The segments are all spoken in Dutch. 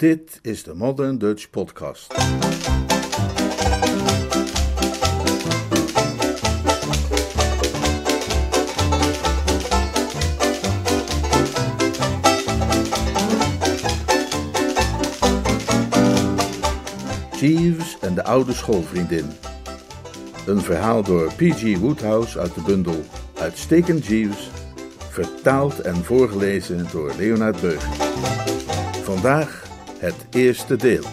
Dit is de Modern Dutch Podcast. Jeeves en de oude schoolvriendin. Een verhaal door P.G. Woodhouse uit de bundel Uitstekend Jeeves, vertaald en voorgelezen door Leonard Beuger. Vandaag het eerste deel.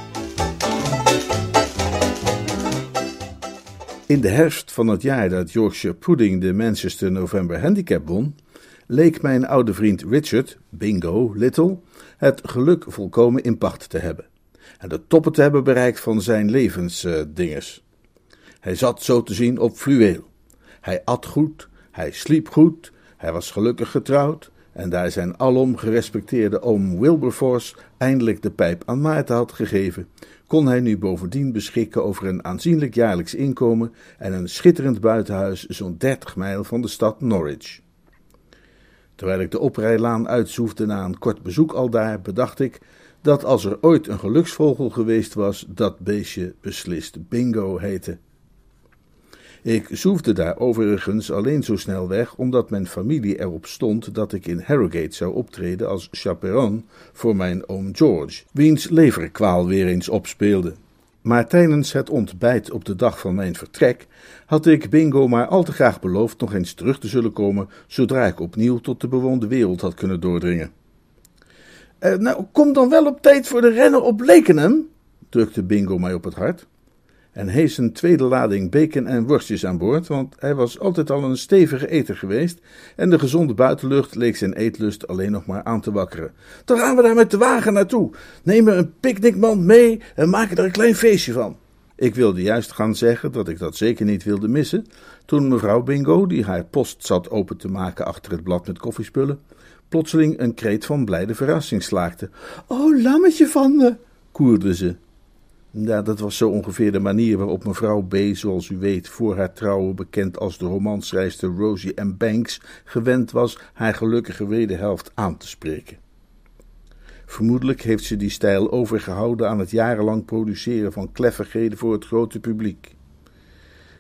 In de herfst van het jaar dat Yorkshire Pudding de Manchester November Handicap won, leek mijn oude vriend Richard, Bingo Little, het geluk volkomen in pacht te hebben. En de toppen te hebben bereikt van zijn levensdingers. hij zat zo te zien op fluweel. Hij at goed, hij sliep goed, hij was gelukkig getrouwd, en daar zijn alom gerespecteerde oom Wilberforce eindelijk de pijp aan Maarten had gegeven, kon hij nu bovendien beschikken over een aanzienlijk jaarlijks inkomen en een schitterend buitenhuis zo'n dertig mijl van de stad Norwich. Terwijl ik de oprijlaan uitzoefde na een kort bezoek al daar, bedacht ik dat als er ooit een geluksvogel geweest was, dat beestje beslist Bingo heette. Ik zoefde daar overigens alleen zo snel weg omdat mijn familie erop stond dat ik in Harrogate zou optreden als chaperon voor mijn oom George, wiens leverkwaal weer eens opspeelde. Maar tijdens het ontbijt op de dag van mijn vertrek had ik Bingo maar al te graag beloofd nog eens terug te zullen komen zodra ik opnieuw tot de bewoonde wereld had kunnen doordringen. Uh, nou, kom dan wel op tijd voor de renner op Lekenham, drukte Bingo mij op het hart en hees een tweede lading bacon en worstjes aan boord, want hij was altijd al een stevige eter geweest en de gezonde buitenlucht leek zijn eetlust alleen nog maar aan te wakkeren. Dan gaan we daar met de wagen naartoe, nemen een picknickmand mee en maken er een klein feestje van. Ik wilde juist gaan zeggen dat ik dat zeker niet wilde missen, toen mevrouw Bingo, die haar post zat open te maken achter het blad met koffiespullen, plotseling een kreet van blijde verrassing slaakte. Oh, lammetje van me, koerde ze ja, dat was zo ongeveer de manier waarop mevrouw B., zoals u weet, voor haar trouwen bekend als de romanschrijfster Rosie M. Banks, gewend was haar gelukkige wederhelft aan te spreken. Vermoedelijk heeft ze die stijl overgehouden aan het jarenlang produceren van kleffigheden voor het grote publiek.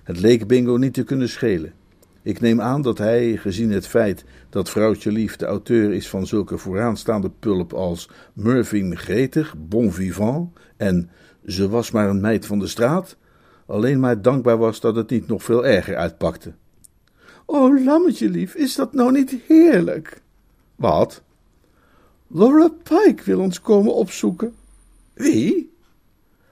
Het leek Bingo niet te kunnen schelen. Ik neem aan dat hij, gezien het feit dat vrouwtje lief de auteur is van zulke vooraanstaande pulp als Murphy Gretig, Bon Vivant en ze was maar een meid van de straat, alleen maar dankbaar was dat het niet nog veel erger uitpakte. O, lammetje lief, is dat nou niet heerlijk? Wat? Laura Pike wil ons komen opzoeken. Wie?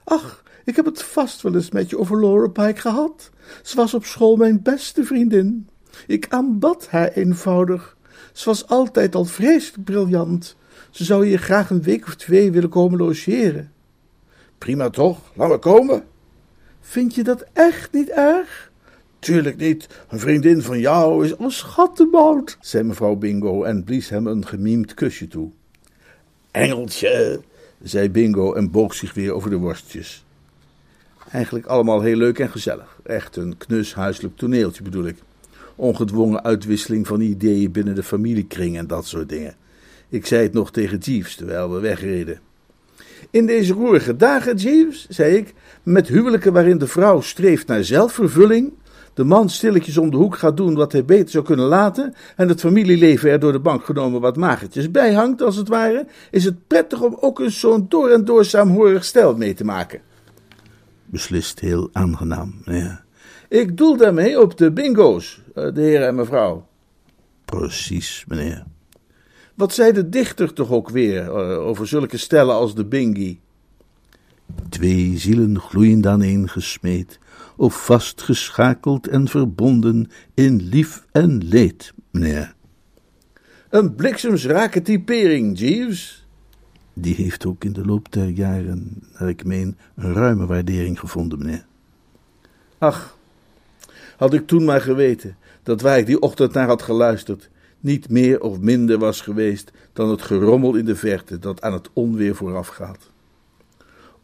Ach, ik heb het vast wel eens met je over Laura Pike gehad. Ze was op school mijn beste vriendin. Ik aanbad haar eenvoudig. Ze was altijd al vreselijk briljant. Ze zou hier graag een week of twee willen komen logeren. Prima toch, laat me komen. Vind je dat echt niet erg? Tuurlijk niet, een vriendin van jou is een schattenbout, zei mevrouw Bingo en blies hem een gemiemd kusje toe. Engeltje, zei Bingo en boog zich weer over de worstjes. Eigenlijk allemaal heel leuk en gezellig. Echt een knus huiselijk toneeltje bedoel ik. Ongedwongen uitwisseling van ideeën binnen de familiekring en dat soort dingen. Ik zei het nog tegen Jeeves terwijl we wegreden. In deze roerige dagen, Jeeves, zei ik, met huwelijken waarin de vrouw streeft naar zelfvervulling, de man stilletjes om de hoek gaat doen wat hij beter zou kunnen laten en het familieleven er door de bank genomen wat magertjes bijhangt, als het ware, is het prettig om ook eens zo'n door en door saamhorig stel mee te maken. Beslist heel aangenaam, ja. Ik doel daarmee op de bingo's, eh, de heer en mevrouw. Precies, meneer. Wat zei de dichter toch ook weer uh, over zulke stellen als de Bingi? Twee zielen gloeiend aaneen gesmeed, of vastgeschakeld en verbonden in lief en leed, meneer. Een bliksemsrake typering, Jeeves. Die heeft ook in de loop der jaren, naar ik meen, een ruime waardering gevonden, meneer. Ach, had ik toen maar geweten dat waar ik die ochtend naar had geluisterd, niet meer of minder was geweest dan het gerommel in de verte dat aan het onweer voorafgaat.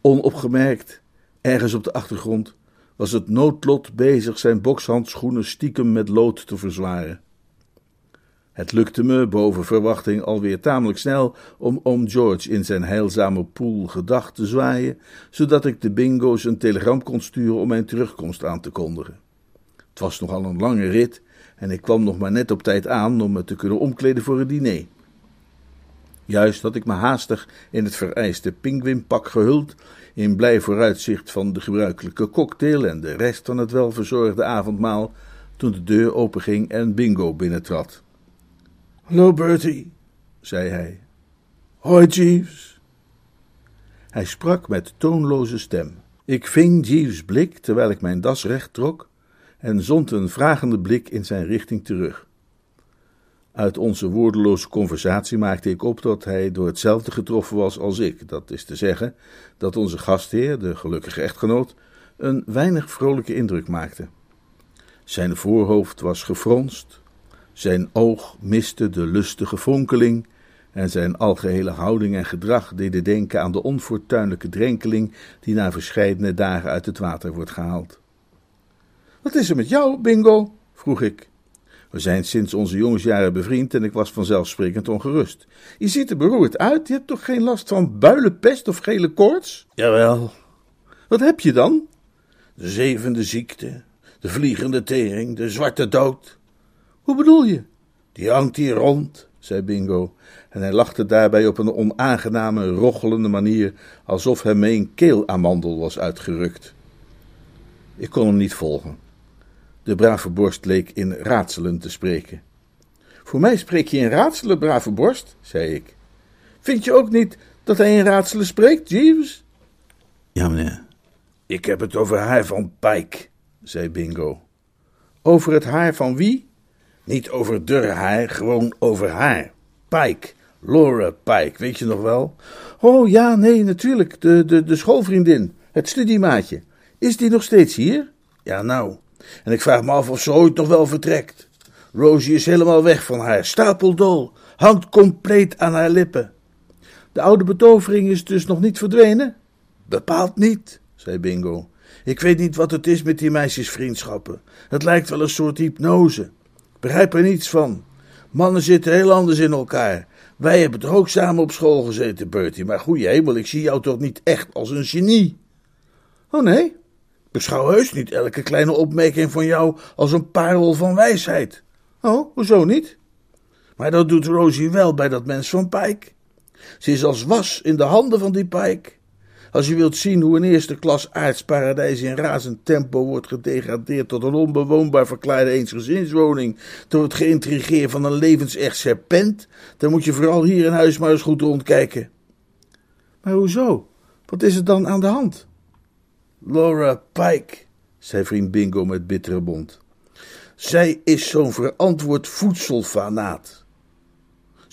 Onopgemerkt, ergens op de achtergrond, was het noodlot bezig zijn bokshandschoenen stiekem met lood te verzwaren. Het lukte me boven verwachting alweer tamelijk snel om oom George in zijn heilzame poel gedacht te zwaaien, zodat ik de bingo's een telegram kon sturen om mijn terugkomst aan te kondigen. Het was nogal een lange rit en ik kwam nog maar net op tijd aan om me te kunnen omkleden voor het diner. Juist had ik me haastig in het vereiste pinguïnpak gehuld, in blij vooruitzicht van de gebruikelijke cocktail en de rest van het welverzorgde avondmaal, toen de deur openging en Bingo binnentrad. Hallo Bertie, zei hij. Hoi Jeeves. Hij sprak met toonloze stem. Ik ving Jeeves' blik terwijl ik mijn das recht trok en zond een vragende blik in zijn richting terug. Uit onze woordeloze conversatie maakte ik op dat hij door hetzelfde getroffen was als ik. Dat is te zeggen, dat onze gastheer, de gelukkige echtgenoot, een weinig vrolijke indruk maakte. Zijn voorhoofd was gefronst, zijn oog miste de lustige fonkeling en zijn algehele houding en gedrag deden denken aan de onfortuinlijke drenkeling die na verscheidene dagen uit het water wordt gehaald. Wat is er met jou, Bingo? vroeg ik. We zijn sinds onze jongensjaren bevriend en ik was vanzelfsprekend ongerust. Je ziet er beroerd uit, je hebt toch geen last van builenpest of gele koorts? Jawel. Wat heb je dan? De zevende ziekte, de vliegende tering, de zwarte dood. Hoe bedoel je? Die hangt hier rond, zei Bingo, en hij lachte daarbij op een onaangename, rochelende manier, alsof hem een keelamandel was uitgerukt. Ik kon hem niet volgen. De brave borst leek in raadselen te spreken. Voor mij spreek je in raadselen, brave borst, zei ik. Vind je ook niet dat hij in raadselen spreekt, Jeeves? Ja, meneer. Ik heb het over haar van Pike, zei Bingo. Over het haar van wie? Niet over der haar, gewoon over haar. Pike, Laura Pike, weet je nog wel? Oh ja, nee, natuurlijk. De, de, de schoolvriendin, het studiemaatje. Is die nog steeds hier? Ja, nou. En ik vraag me af of ze ooit nog wel vertrekt. Rosie is helemaal weg van haar, stapeldol, hangt compleet aan haar lippen. De oude betovering is dus nog niet verdwenen? Bepaald niet, zei Bingo. Ik weet niet wat het is met die meisjesvriendschappen. Het lijkt wel een soort hypnose. Begrijp er niets van. Mannen zitten heel anders in elkaar. Wij hebben toch ook samen op school gezeten, Bertie. Maar goeie hemel, ik zie jou toch niet echt als een genie? Oh nee? Beschouw heus niet elke kleine opmerking van jou als een parel van wijsheid. Oh, hoezo niet? Maar dat doet Rosie wel bij dat mens van Pike. Ze is als was in de handen van die Pike. Als je wilt zien hoe een eerste klas aardsparadijs in razend tempo wordt gedegradeerd tot een onbewoonbaar verklaarde eensgezinswoning door het geïntrigeer van een levensecht serpent, dan moet je vooral hier in huis maar eens goed rondkijken. Maar hoezo? Wat is er dan aan de hand? Laura Pike, zei vriend Bingo met bittere bond. Zij is zo'n verantwoord voedselfanaat.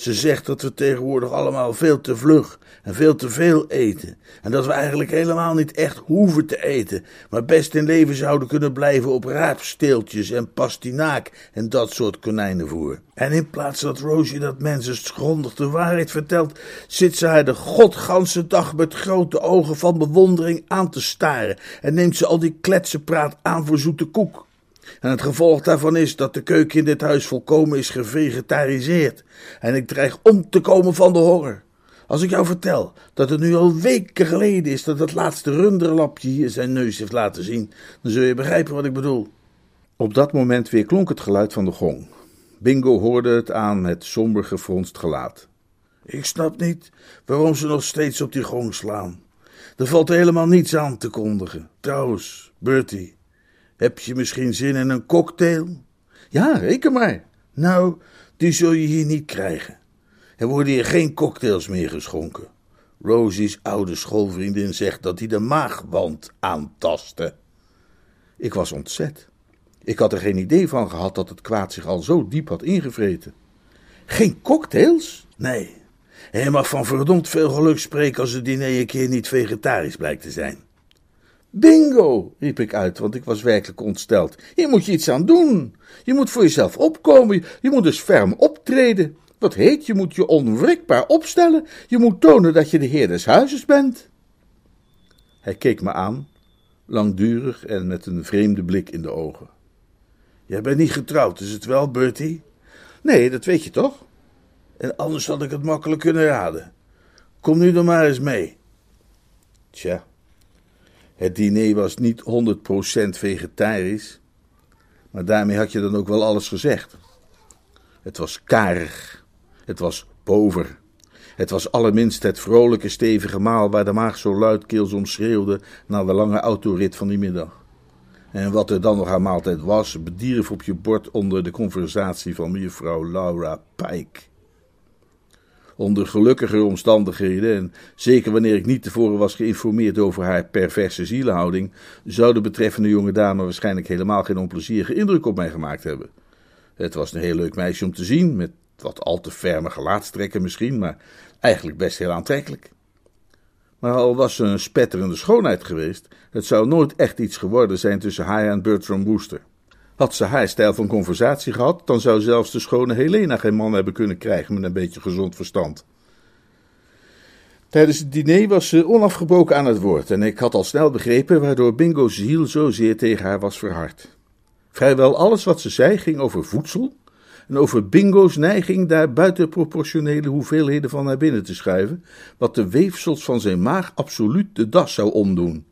Ze zegt dat we tegenwoordig allemaal veel te vlug en veel te veel eten. En dat we eigenlijk helemaal niet echt hoeven te eten, maar best in leven zouden kunnen blijven op raapsteeltjes en pastinaak en dat soort konijnenvoer. En in plaats dat Rosie dat mensen grondig de waarheid vertelt, zit ze haar de godganse dag met grote ogen van bewondering aan te staren en neemt ze al die kletsenpraat aan voor zoete koek. En het gevolg daarvan is dat de keuken in dit huis volkomen is gevegetariseerd. En ik dreig om te komen van de honger. Als ik jou vertel dat het nu al weken geleden is dat het laatste runderlapje hier zijn neus heeft laten zien, dan zul je begrijpen wat ik bedoel. Op dat moment weer klonk het geluid van de gong. Bingo hoorde het aan het somber gefronst gelaat. Ik snap niet waarom ze nog steeds op die gong slaan. Er valt helemaal niets aan te kondigen. Trouwens, Bertie, heb je misschien zin in een cocktail? Ja, reken maar. Nou, die zul je hier niet krijgen. Er worden hier geen cocktails meer geschonken. Rosie's oude schoolvriendin zegt dat hij de maagwand aantastte. Ik was ontzet. Ik had er geen idee van gehad dat het kwaad zich al zo diep had ingevreten. Geen cocktails? Nee. Je mag van verdomd veel geluk spreken als het diner een keer niet vegetarisch blijkt te zijn. Bingo, riep ik uit, want ik was werkelijk ontsteld. Hier moet je iets aan doen. Je moet voor jezelf opkomen. Je moet dus ferm optreden. Wat heet, je moet je onwrikbaar opstellen. Je moet tonen dat je de heer des huizes bent. Hij keek me aan, langdurig en met een vreemde blik in de ogen. Jij bent niet getrouwd, is het wel, Bertie? Nee, dat weet je toch? En anders had ik het makkelijk kunnen raden. Kom nu dan maar eens mee. Tja, het diner was niet 100% vegetarisch, maar daarmee had je dan ook wel alles gezegd. Het was karig, het was pover, het was allerminst het vrolijke stevige maal waar de maag zo luidkeels om schreeuwde na de lange autorit van die middag. En wat er dan nog aan maaltijd was, bedierf op je bord onder de conversatie van mevrouw Laura Pike. Onder gelukkiger omstandigheden, en zeker wanneer ik niet tevoren was geïnformeerd over haar perverse zielenhouding, zou de betreffende jonge dame waarschijnlijk helemaal geen onplezierige indruk op mij gemaakt hebben. Het was een heel leuk meisje om te zien, met wat al te ferme gelaatstrekken misschien, maar eigenlijk best heel aantrekkelijk. Maar al was ze een spetterende schoonheid geweest, het zou nooit echt iets geworden zijn tussen haar en Bertram Wooster. Had ze haar stijl van conversatie gehad, dan zou zelfs de schone Helena geen man hebben kunnen krijgen met een beetje gezond verstand. Tijdens het diner was ze onafgebroken aan het woord en ik had al snel begrepen waardoor Bingo's ziel zozeer tegen haar was verhard. Vrijwel alles wat ze zei ging over voedsel en over Bingo's neiging daar buitenproportionele hoeveelheden van naar binnen te schuiven, wat de weefsels van zijn maag absoluut de das zou omdoen.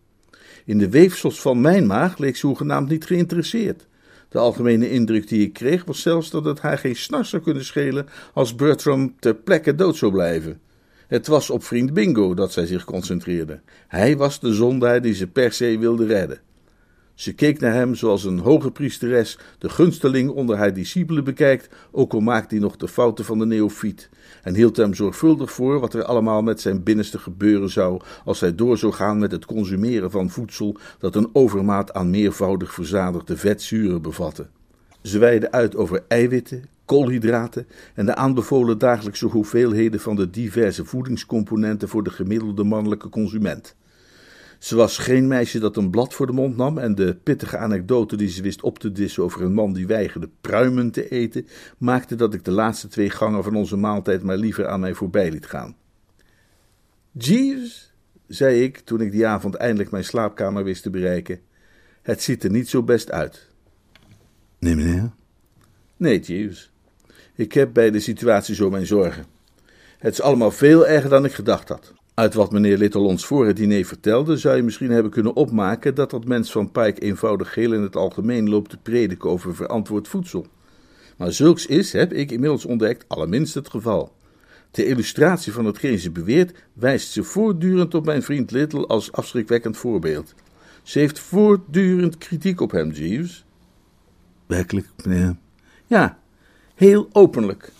In de weefsels van mijn maag leek ze hoegenaamd niet geïnteresseerd. De algemene indruk die ik kreeg was zelfs dat het haar geen snars zou kunnen schelen als Bertram ter plekke dood zou blijven. Het was op vriend Bingo dat zij zich concentreerde. Hij was de zondaar die ze per se wilde redden. Ze keek naar hem zoals een hoge priesteres de gunsteling onder haar discipelen bekijkt, ook al maakt hij nog de fouten van de neofiet, en hield hem zorgvuldig voor wat er allemaal met zijn binnenste gebeuren zou als hij door zou gaan met het consumeren van voedsel dat een overmaat aan meervoudig verzadigde vetzuren bevatte. Ze weiden uit over eiwitten, koolhydraten en de aanbevolen dagelijkse hoeveelheden van de diverse voedingscomponenten voor de gemiddelde mannelijke consument. Ze was geen meisje dat een blad voor de mond nam en de pittige anekdote die ze wist op te dissen over een man die weigerde pruimen te eten, maakte dat ik de laatste twee gangen van onze maaltijd maar liever aan mij voorbij liet gaan. Jeeves, zei ik toen ik die avond eindelijk mijn slaapkamer wist te bereiken, het ziet er niet zo best uit. Nee, meneer? Nee, Jeeves. Ik heb bij de situatie zo mijn zorgen. Het is allemaal veel erger dan ik gedacht had. Uit wat meneer Little ons voor het diner vertelde, zou je misschien hebben kunnen opmaken dat dat mens van Pike eenvoudig geel in het algemeen loopt te prediken over verantwoord voedsel. Maar zulks is, heb ik inmiddels ontdekt, allerminst het geval. Ter illustratie van hetgeen ze beweert, wijst ze voortdurend op mijn vriend Little als afschrikwekkend voorbeeld. Ze heeft voortdurend kritiek op hem, Jeeves. Werkelijk, meneer? Ja, heel openlijk.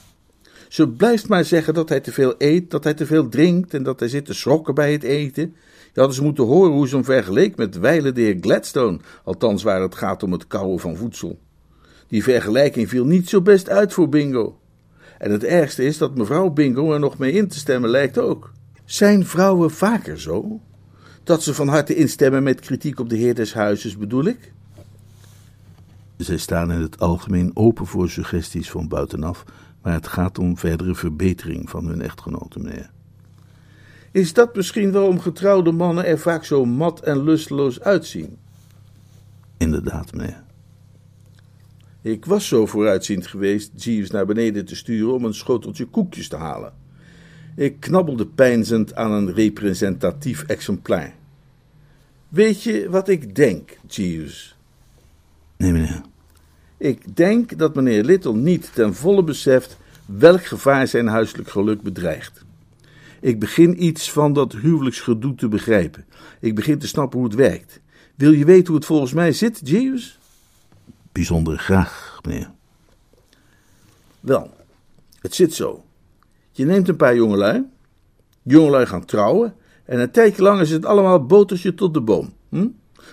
Ze blijft maar zeggen dat hij te veel eet, dat hij te veel drinkt en dat hij zit te schrokken bij het eten. Je hadden ze moeten horen hoe ze hem vergeleek met wijlen de heer Gladstone, althans waar het gaat om het kauwen van voedsel. Die vergelijking viel niet zo best uit voor Bingo. En het ergste is dat mevrouw Bingo er nog mee in te stemmen lijkt ook. Zijn vrouwen vaker zo? Dat ze van harte instemmen met kritiek op de heer des huizes, bedoel ik? Zij staan in het algemeen open voor suggesties van buitenaf, maar het gaat om verdere verbetering van hun echtgenoten, meneer. Is dat misschien waarom getrouwde mannen er vaak zo mat en lusteloos uitzien? Inderdaad, meneer. Ik was zo vooruitziend geweest Jeeves naar beneden te sturen om een schoteltje koekjes te halen. Ik knabbelde pijnzend aan een representatief exemplaar. Weet je wat ik denk, Jeeves? Nee, meneer. Ik denk dat meneer Little niet ten volle beseft welk gevaar zijn huiselijk geluk bedreigt. Ik begin iets van dat huwelijksgedoe te begrijpen. Ik begin te snappen hoe het werkt. Wil je weten hoe het volgens mij zit, Jeeves? Bijzonder graag, meneer. Wel, het zit zo. Je neemt een paar jongelui. Jongelui gaan trouwen. En een tijdje lang is het allemaal botertje tot de boom. Hm?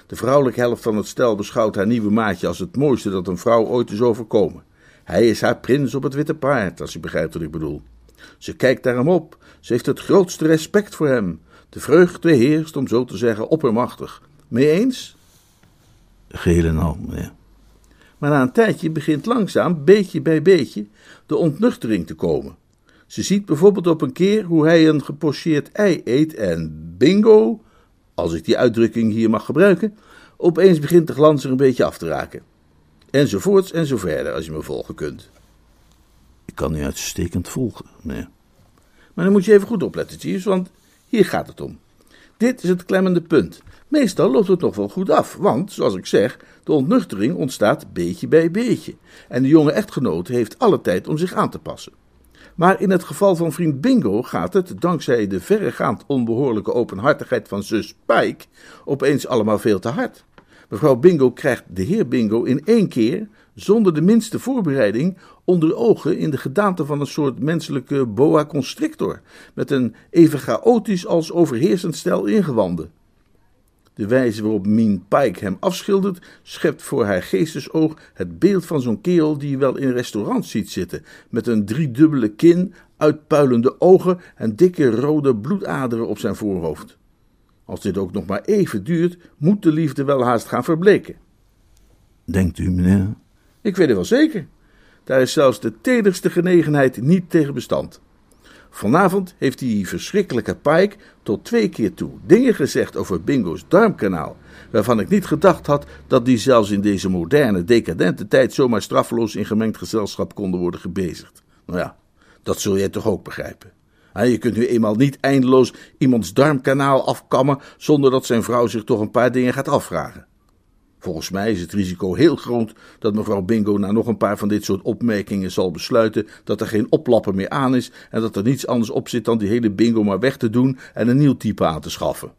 De vrouwelijke helft van het stel beschouwt haar nieuwe maatje als het mooiste dat een vrouw ooit is overkomen. Hij is haar prins op het witte paard, als je begrijpt wat ik bedoel. Ze kijkt naar hem op, ze heeft het grootste respect voor hem. De vreugde heerst, om zo te zeggen, oppermachtig. Mee eens? Geheel en al, meneer. Maar na een tijdje begint langzaam, beetje bij beetje, de ontnuchtering te komen. Ze ziet bijvoorbeeld op een keer hoe hij een gepocheerd ei eet en bingo, als ik die uitdrukking hier mag gebruiken, opeens begint de glans er een beetje af te raken. Enzovoorts en zo verder, als je me volgen kunt. Ik kan u uitstekend volgen, meneer. Maar dan moet je even goed opletten, Jeeves, want hier gaat het om. Dit is het klemmende punt. Meestal loopt het nog wel goed af, want, zoals ik zeg, de ontnuchtering ontstaat beetje bij beetje. En de jonge echtgenote heeft alle tijd om zich aan te passen. Maar in het geval van vriend Bingo gaat het, dankzij de verregaand onbehoorlijke openhartigheid van zus Pike, opeens allemaal veel te hard. Mevrouw Bingo krijgt de heer Bingo in één keer, zonder de minste voorbereiding, onder ogen in de gedaante van een soort menselijke boa constrictor, met een even chaotisch als overheersend stel ingewanden. De wijze waarop Mien Pike hem afschildert, schept voor haar geestesoog het beeld van zo'n kerel die je wel in restaurants ziet zitten, met een driedubbele kin, uitpuilende ogen en dikke rode bloedaderen op zijn voorhoofd. Als dit ook nog maar even duurt, moet de liefde wel haast gaan verbleken. Denkt u, meneer? Ik weet het wel zeker. Daar is zelfs de tederste genegenheid niet tegen bestand. Vanavond heeft die verschrikkelijke Pike tot twee keer toe dingen gezegd over Bingo's darmkanaal, waarvan ik niet gedacht had dat die zelfs in deze moderne, decadente tijd zomaar straffeloos in gemengd gezelschap konden worden gebezigd. Nou ja, dat zul jij toch ook begrijpen. Je kunt nu eenmaal niet eindeloos iemands darmkanaal afkammen zonder dat zijn vrouw zich toch een paar dingen gaat afvragen. Volgens mij is het risico heel groot dat mevrouw Bingo na nog een paar van dit soort opmerkingen zal besluiten dat er geen oplapper meer aan is en dat er niets anders op zit dan die hele bingo maar weg te doen en een nieuw type aan te schaffen.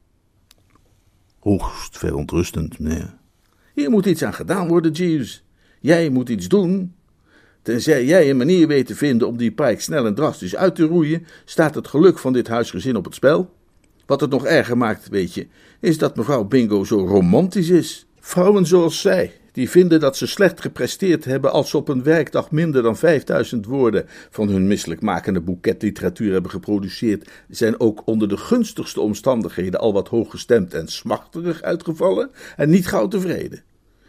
Hoogst verontrustend, meneer. Hier moet iets aan gedaan worden, Jeeves. Jij moet iets doen. Tenzij jij een manier weet te vinden om die pike snel en drastisch uit te roeien, staat het geluk van dit huisgezin op het spel. Wat het nog erger maakt, weet je, is dat mevrouw Bingo zo romantisch is. Vrouwen zoals zij, die vinden dat ze slecht gepresteerd hebben als ze op een werkdag minder dan 5000 woorden van hun misselijkmakende boeket literatuur hebben geproduceerd, zijn ook onder de gunstigste omstandigheden al wat hooggestemd en smachterig uitgevallen en niet gauw tevreden.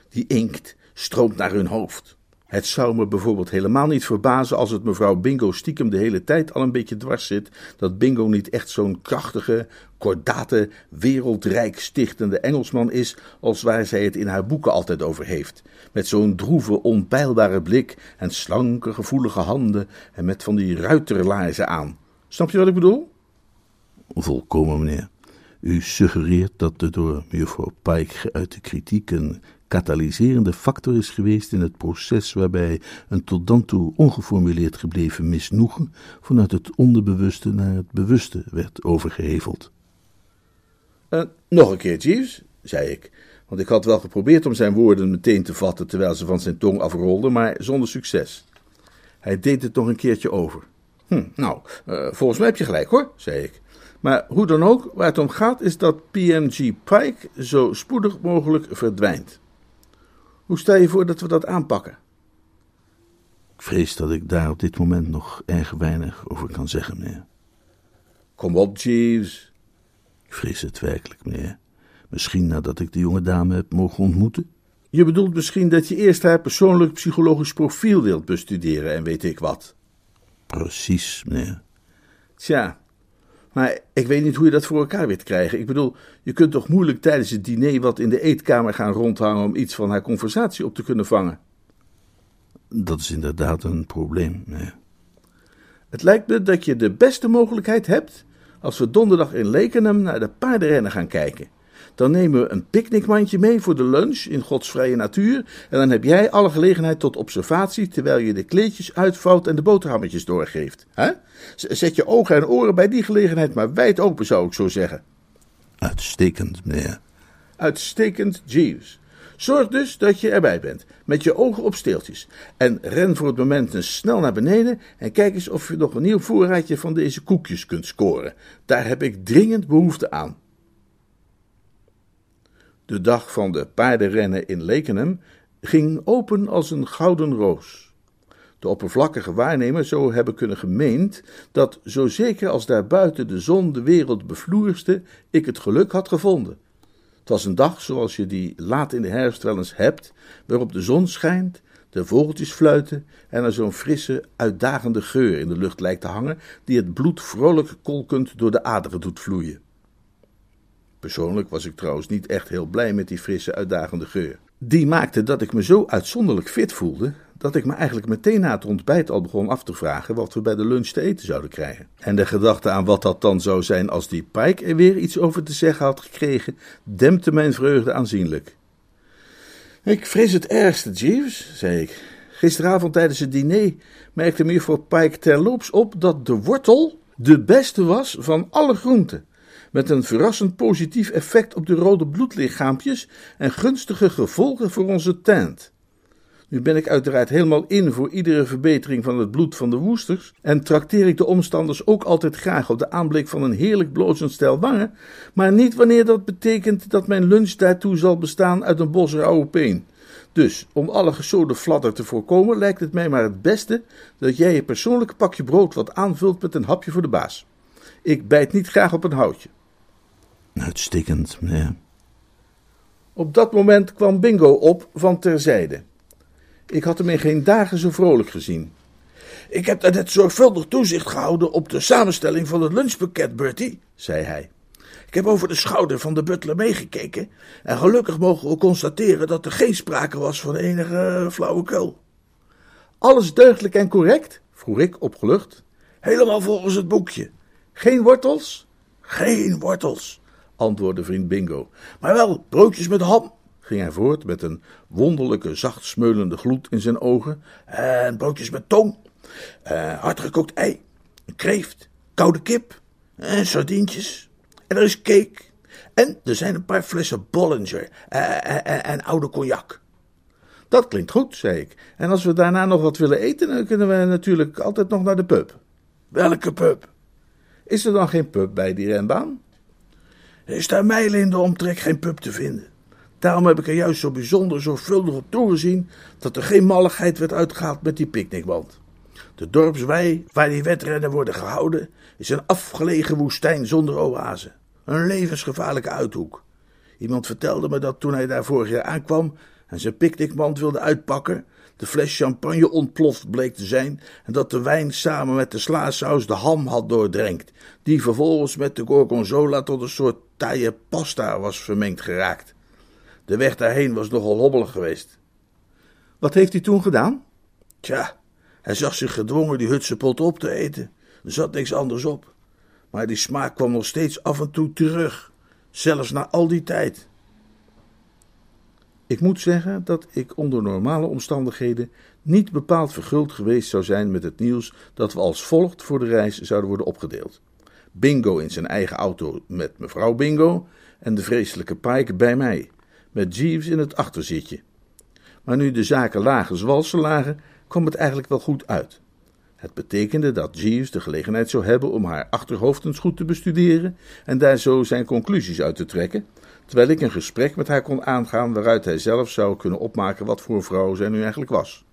Die inkt stroomt naar hun hoofd. Het zou me bijvoorbeeld helemaal niet verbazen als het mevrouw Bingo stiekem de hele tijd al een beetje dwars zit dat Bingo niet echt zo'n krachtige, kordate, wereldrijk stichtende Engelsman is als waar zij het in haar boeken altijd over heeft. Met zo'n droeve, onpeilbare blik en slanke, gevoelige handen en met van die ruiterlaarzen aan. Snap je wat ik bedoel? Volkomen, meneer. U suggereert dat de door mevrouw Pike geuite kritiek een katalyserende factor is geweest in het proces waarbij een tot dan toe ongeformuleerd gebleven misnoegen vanuit het onderbewuste naar het bewuste werd overgeheveld. Uh, nog een keer, Jeeves, zei ik, want ik had wel geprobeerd om zijn woorden meteen te vatten terwijl ze van zijn tong afrolden, maar zonder succes. Hij deed het nog een keertje over. Hm, nou, uh, volgens mij heb je gelijk hoor, zei ik. Maar hoe dan ook, waar het om gaat is dat PMG Pike zo spoedig mogelijk verdwijnt. Hoe stel je voor dat we dat aanpakken? Ik vrees dat ik daar op dit moment nog erg weinig over kan zeggen, meneer. Kom op, Jeeves. Ik vrees het werkelijk, meneer. Misschien nadat ik de jonge dame heb mogen ontmoeten? Je bedoelt misschien dat je eerst haar persoonlijk psychologisch profiel wilt bestuderen en weet ik wat. Precies, meneer. Tja, maar ik weet niet hoe je dat voor elkaar weet krijgen. Ik bedoel, je kunt toch moeilijk tijdens het diner wat in de eetkamer gaan rondhangen om iets van haar conversatie op te kunnen vangen. Dat is inderdaad een probleem. Het lijkt me dat je de beste mogelijkheid hebt als we donderdag in Lekenham naar de paardenrennen gaan kijken. Dan nemen we een picknickmandje mee voor de lunch in godsvrije natuur. En dan heb jij alle gelegenheid tot observatie terwijl je de kleedjes uitvouwt en de boterhammetjes doorgeeft. Hè? Zet je ogen en oren bij die gelegenheid maar wijd open, zou ik zo zeggen. Uitstekend, meneer. Uitstekend, Jeeves. Zorg dus dat je erbij bent, met je ogen op steeltjes. En ren voor het moment eens snel naar beneden en kijk eens of je nog een nieuw voorraadje van deze koekjes kunt scoren. Daar heb ik dringend behoefte aan. De dag van de paardenrennen in Lekenham ging open als een gouden roos. De oppervlakkige waarnemer zou hebben kunnen gemeend dat, zo zeker als daarbuiten de zon de wereld bevloerste, ik het geluk had gevonden. Het was een dag zoals je die laat in de herfst wel eens hebt, waarop de zon schijnt, de vogeltjes fluiten en er zo'n frisse, uitdagende geur in de lucht lijkt te hangen, die het bloed vrolijk kolkend door de aderen doet vloeien. Persoonlijk was ik trouwens niet echt heel blij met die frisse, uitdagende geur. Die maakte dat ik me zo uitzonderlijk fit voelde, dat ik me eigenlijk meteen na het ontbijt al begon af te vragen wat we bij de lunch te eten zouden krijgen. En de gedachte aan wat dat dan zou zijn als die Pike er weer iets over te zeggen had gekregen, dempte mijn vreugde aanzienlijk. Ik vrees het ergste, Jeeves, zei ik. Gisteravond tijdens het diner merkte mevrouw Pike terloops op dat de wortel de beste was van alle groenten met een verrassend positief effect op de rode bloedlichaampjes en gunstige gevolgen voor onze tent. Nu ben ik uiteraard helemaal in voor iedere verbetering van het bloed van de woesters en trakteer ik de omstanders ook altijd graag op de aanblik van een heerlijk blozend stel wangen, maar niet wanneer dat betekent dat mijn lunch daartoe zal bestaan uit een bos rauwe peen. Dus, om alle gesode fladder te voorkomen, lijkt het mij maar het beste dat jij je persoonlijke pakje brood wat aanvult met een hapje voor de baas. Ik bijt niet graag op een houtje. Uitstekend, meneer. Op dat moment kwam Bingo op van terzijde. Ik had hem in geen dagen zo vrolijk gezien. Ik heb net zorgvuldig toezicht gehouden op de samenstelling van het lunchpakket, Bertie, zei hij. Ik heb over de schouder van de butler meegekeken en gelukkig mogen we constateren dat er geen sprake was van enige flauwekul. Alles deugdelijk en correct? vroeg ik opgelucht. Helemaal volgens het boekje. Geen wortels? Geen wortels antwoordde vriend Bingo. Maar wel broodjes met ham, ging hij voort met een wonderlijke zacht smeulende gloed in zijn ogen. En broodjes met tong, uh, hardgekookt ei, een kreeft, koude kip, en sardientjes. En er is cake. En er zijn een paar flessen Bollinger en, en oude cognac. Dat klinkt goed, zei ik. En als we daarna nog wat willen eten, dan kunnen we natuurlijk altijd nog naar de pub. Welke pub? Is er dan geen pub bij die renbaan? Er is daar mijlen in de omtrek geen pub te vinden. Daarom heb ik er juist zo bijzonder zorgvuldig op toegezien dat er geen malligheid werd uitgehaald met die picknickband. De dorpswei waar die wedrennen worden gehouden is een afgelegen woestijn zonder oase. Een levensgevaarlijke uithoek. Iemand vertelde me dat toen hij daar vorig jaar aankwam en zijn picknickmand wilde uitpakken, de fles champagne ontploft bleek te zijn en dat de wijn samen met de slaasaus de ham had doordrenkt, die vervolgens met de gorgonzola tot een soort taaie pasta was vermengd geraakt. De weg daarheen was nogal hobbelig geweest. Wat heeft hij toen gedaan? Tja, hij zag zich gedwongen die hutse pot op te eten. Er zat niks anders op. Maar die smaak kwam nog steeds af en toe terug, zelfs na al die tijd. Ik moet zeggen dat ik onder normale omstandigheden niet bepaald verguld geweest zou zijn met het nieuws dat we als volgt voor de reis zouden worden opgedeeld. Bingo in zijn eigen auto met mevrouw Bingo en de vreselijke Pike bij mij, met Jeeves in het achterzitje. Maar nu de zaken lagen zoals ze lagen, kwam het eigenlijk wel goed uit. Het betekende dat Jeeves de gelegenheid zou hebben om haar achterhoofd eens goed te bestuderen en daar zo zijn conclusies uit te trekken, terwijl ik een gesprek met haar kon aangaan waaruit hij zelf zou kunnen opmaken wat voor vrouw zij nu eigenlijk was.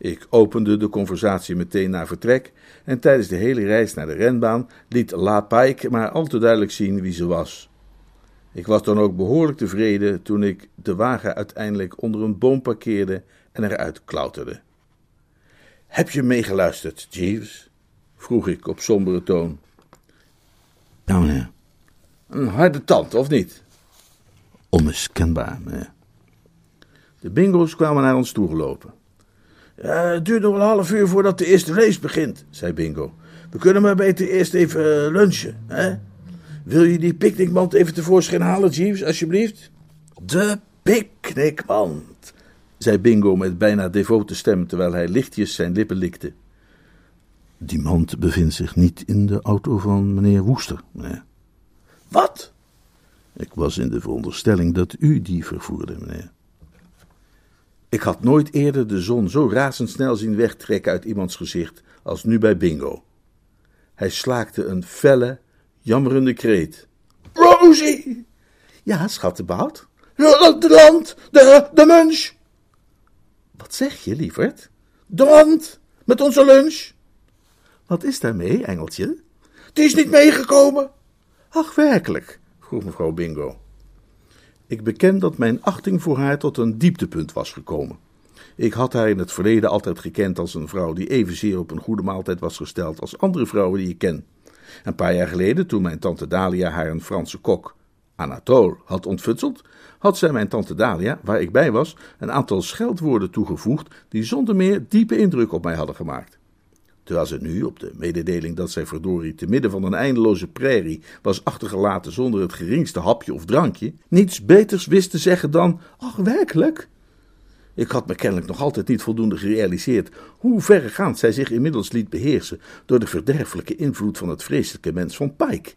Ik opende de conversatie meteen na vertrek en tijdens de hele reis naar de renbaan liet La Pike maar al te duidelijk zien wie ze was. Ik was dan ook behoorlijk tevreden toen ik de wagen uiteindelijk onder een boom parkeerde en eruit klauterde. Heb je meegeluisterd, Jeeves? vroeg ik op sombere toon. Nou, meneer. Een harde tand, of niet? Onmiskenbaar, meneer. De bingo's kwamen naar ons toegelopen. Ja, het duurt nog een half uur voordat de eerste race begint, zei Bingo. We kunnen maar beter eerst even eh, lunchen, hè? Wil je die picknickmand even tevoorschijn halen, Jeeves, alsjeblieft? De picknickmand, zei Bingo met bijna devote stem, terwijl hij lichtjes zijn lippen likte. Die mand bevindt zich niet in de auto van meneer Woester, meneer. Wat? Ik was in de veronderstelling dat u die vervoerde, meneer. Ik had nooit eerder de zon zo razendsnel zien wegtrekken uit iemands gezicht als nu bij Bingo. Hij slaakte een felle, jammerende kreet. Rosie! Ja, schattebout? De land, de, de munch! Wat zeg je, lieverd? De land, met onze lunch. Wat is daarmee, engeltje? Die is niet meegekomen. Ach, werkelijk? vroeg mevrouw Bingo. Ik beken dat mijn achting voor haar tot een dieptepunt was gekomen. Ik had haar in het verleden altijd gekend als een vrouw die evenzeer op een goede maaltijd was gesteld als andere vrouwen die ik ken. Een paar jaar geleden, toen mijn tante Dalia haar een Franse kok, Anatole had ontfutseld, had zij mijn tante Dalia, waar ik bij was, een aantal scheldwoorden toegevoegd die zonder meer diepe indruk op mij hadden gemaakt. Terwijl ze nu, op de mededeling dat zij verdorie te midden van een eindeloze prairie was achtergelaten zonder het geringste hapje of drankje, niets beters wist te zeggen dan: Ach, werkelijk? Ik had me kennelijk nog altijd niet voldoende gerealiseerd hoe verregaand zij zich inmiddels liet beheersen door de verderfelijke invloed van het vreselijke mens van Pike.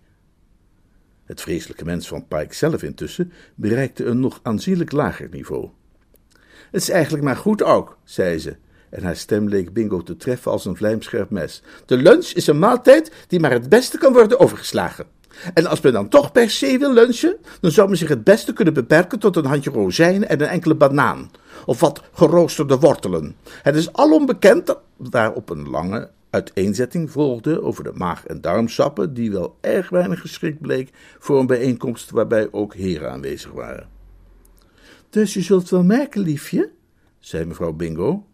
Het vreselijke mens van Pike zelf intussen bereikte een nog aanzienlijk lager niveau. Het is eigenlijk maar goed ook, zei ze, en haar stem leek Bingo te treffen als een vlijmscherp mes. De lunch is een maaltijd die maar het beste kan worden overgeslagen. En als men dan toch per se wil lunchen, dan zou men zich het beste kunnen beperken tot een handje rozijnen en een enkele banaan. Of wat geroosterde wortelen. Het is alom bekend dat daarop een lange uiteenzetting volgde over de maag- en darmsappen, die wel erg weinig geschikt bleek voor een bijeenkomst waarbij ook heren aanwezig waren. Dus je zult wel merken, liefje, zei mevrouw Bingo,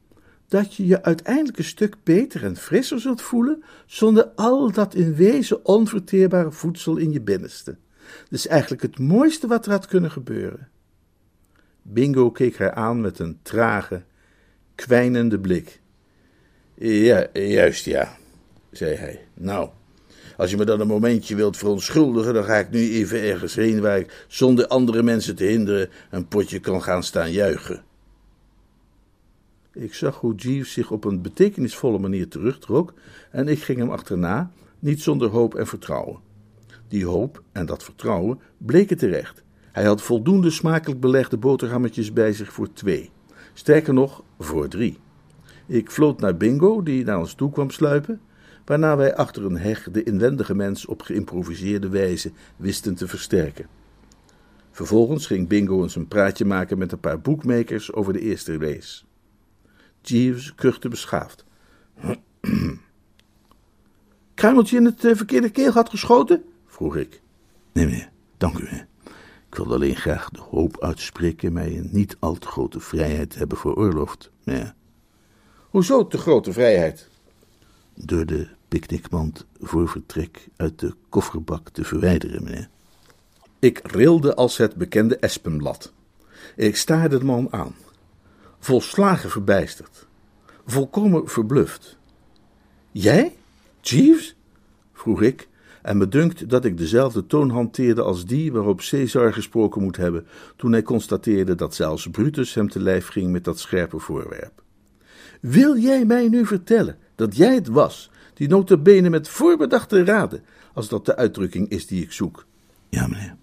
dat je je uiteindelijk een stuk beter en frisser zult voelen zonder al dat in wezen onverteerbare voedsel in je binnenste. Dat is eigenlijk het mooiste wat er had kunnen gebeuren. Bingo keek haar aan met een trage, kwijnende blik. Ja, juist ja, zei hij. Nou, als je me dan een momentje wilt verontschuldigen, dan ga ik nu even ergens heen waar ik zonder andere mensen te hinderen een potje kan gaan staan juichen. Ik zag hoe Jeeves zich op een betekenisvolle manier terugtrok en ik ging hem achterna, niet zonder hoop en vertrouwen. Die hoop en dat vertrouwen bleken terecht. Hij had voldoende smakelijk belegde boterhammetjes bij zich voor twee. Sterker nog, voor drie. Ik floot naar Bingo, die naar ons toe kwam sluipen, waarna wij achter een heg de inwendige mens op geïmproviseerde wijze wisten te versterken. Vervolgens ging Bingo eens een praatje maken met een paar boekmakers over de eerste race. Jeeves kuchte beschaafd. Kruimeltje in het uh, verkeerde keel had geschoten? vroeg ik. Nee, meneer, dank u, meneer. Ik wilde alleen graag de hoop uitspreken mij een niet al te grote vrijheid te hebben veroorloofd, meneer. Hoezo te grote vrijheid? Door de picknickmand voor vertrek uit de kofferbak te verwijderen, meneer. Ik rilde als het bekende espenblad. Ik staarde de man aan volslagen verbijsterd, volkomen verbluft. Jij, Jeeves? vroeg ik, en me dunkt dat ik dezelfde toon hanteerde als die waarop Caesar gesproken moet hebben toen hij constateerde dat zelfs Brutus hem te lijf ging met dat scherpe voorwerp. Wil jij mij nu vertellen dat jij het was, die notabene met voorbedachte raden, als dat de uitdrukking is die ik zoek? Ja, meneer.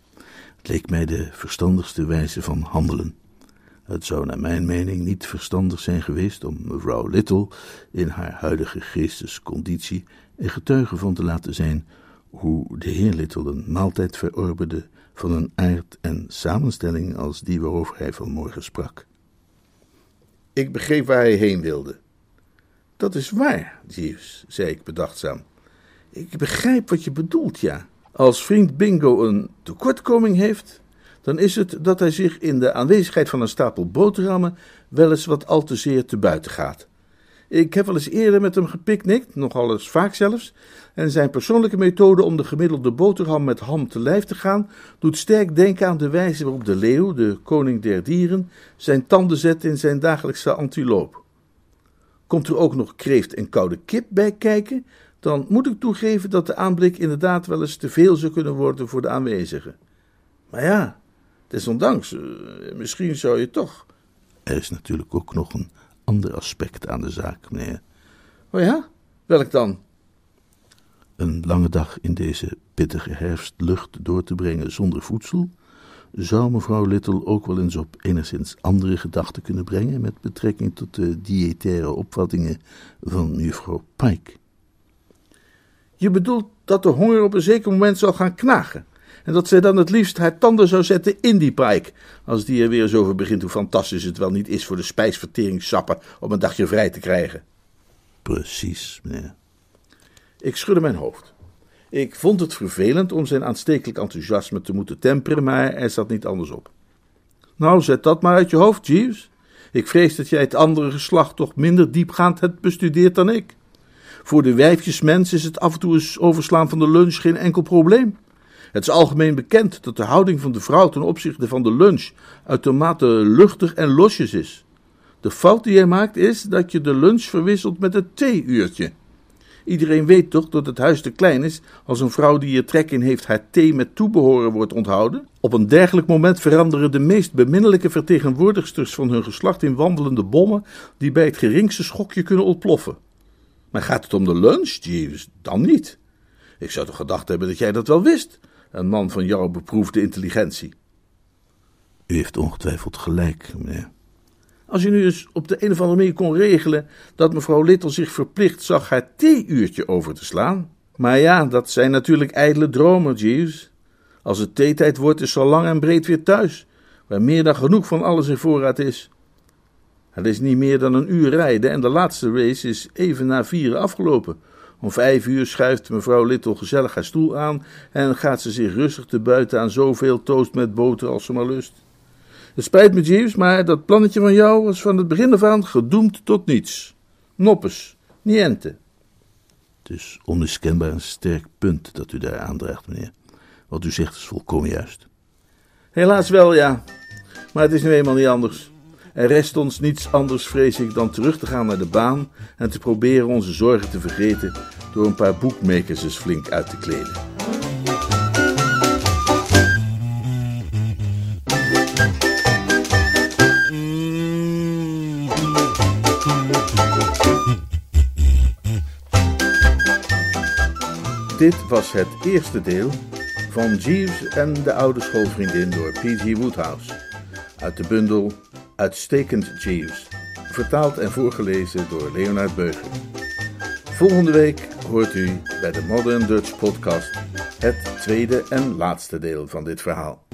Het leek mij de verstandigste wijze van handelen. Het zou naar mijn mening niet verstandig zijn geweest om mevrouw Little in haar huidige geestesconditie een getuige van te laten zijn hoe de heer Little een maaltijd verorberde van een aard en samenstelling als die waarover hij vanmorgen sprak. Ik begreep waar hij heen wilde. Dat is waar, Jeeves, zei ik bedachtzaam. Ik begrijp wat je bedoelt, ja. Als vriend Bingo een tekortkoming heeft, dan is het dat hij zich in de aanwezigheid van een stapel boterhammen wel eens wat al te zeer te buiten gaat. Ik heb wel eens eerder met hem gepicnict, nogal eens vaak zelfs, en zijn persoonlijke methode om de gemiddelde boterham met ham te lijf te gaan, doet sterk denken aan de wijze waarop de leeuw, de koning der dieren, zijn tanden zet in zijn dagelijkse antiloop. Komt er ook nog kreeft en koude kip bij kijken, dan moet ik toegeven dat de aanblik inderdaad wel eens te veel zou kunnen worden voor de aanwezigen. Maar ja, Desondanks, uh, misschien zou je toch. Er is natuurlijk ook nog een ander aspect aan de zaak, meneer. Oh ja? Welk dan? Een lange dag in deze pittige herfstlucht door te brengen zonder voedsel, zou mevrouw Little ook wel eens op enigszins andere gedachten kunnen brengen met betrekking tot de diëtaire opvattingen van juffrouw Pike. Je bedoelt dat de honger op een zeker moment zal gaan knagen? En dat zij dan het liefst haar tanden zou zetten in die pike. Als die er weer eens over begint hoe fantastisch het wel niet is voor de spijsverteringssappen om een dagje vrij te krijgen. Precies, meneer. Ik schudde mijn hoofd. Ik vond het vervelend om zijn aanstekelijk enthousiasme te moeten temperen, maar er zat niet anders op. Nou, zet dat maar uit je hoofd, Jeeves. Ik vrees dat jij het andere geslacht toch minder diepgaand hebt bestudeerd dan ik. Voor de wijfjesmens is het af en toe eens overslaan van de lunch geen enkel probleem. Het is algemeen bekend dat de houding van de vrouw ten opzichte van de lunch uitermate luchtig en losjes is. De fout die jij maakt is dat je de lunch verwisselt met het theeuurtje. Iedereen weet toch dat het huis te klein is als een vrouw die er trek in heeft haar thee met toebehoren wordt onthouden? Op een dergelijk moment veranderen de meest beminnelijke vertegenwoordigsters van hun geslacht in wandelende bommen die bij het geringste schokje kunnen ontploffen. Maar gaat het om de lunch, Jeeves? Dan niet. Ik zou toch gedacht hebben dat jij dat wel wist, een man van jouw beproefde intelligentie. U heeft ongetwijfeld gelijk, meneer. Als je nu eens op de een of andere manier kon regelen dat mevrouw Little zich verplicht zag haar theeuurtje over te slaan. Maar ja, dat zijn natuurlijk ijdele dromen, Jeeves. Als het theetijd wordt, is ze al lang en breed weer thuis, waar meer dan genoeg van alles in voorraad is. Het is niet meer dan een uur rijden en de laatste race is even na vieren afgelopen. Om vijf uur schuift mevrouw Little gezellig haar stoel aan en gaat ze zich rustig te buiten aan zoveel toast met boter als ze maar lust. Het spijt me, Jeeves, maar dat plannetje van jou was van het begin af aan gedoemd tot niets. Noppes, niente. Het is onmiskenbaar een sterk punt dat u daar aandraagt, meneer. Wat u zegt is volkomen juist. Helaas wel, ja. Maar het is nu eenmaal niet anders. Er rest ons niets anders, vrees ik, dan terug te gaan naar de baan en te proberen onze zorgen te vergeten door een paar boekmakers eens flink uit te kleden. Dit was het eerste deel van Jeeves en de oude schoolvriendin door P.G. Woodhouse. Uit de bundel Uitstekend Jeeves. Vertaald en voorgelezen door Leonard Beuger. Volgende week hoort u bij de Modern Dutch Podcast het tweede en laatste deel van dit verhaal.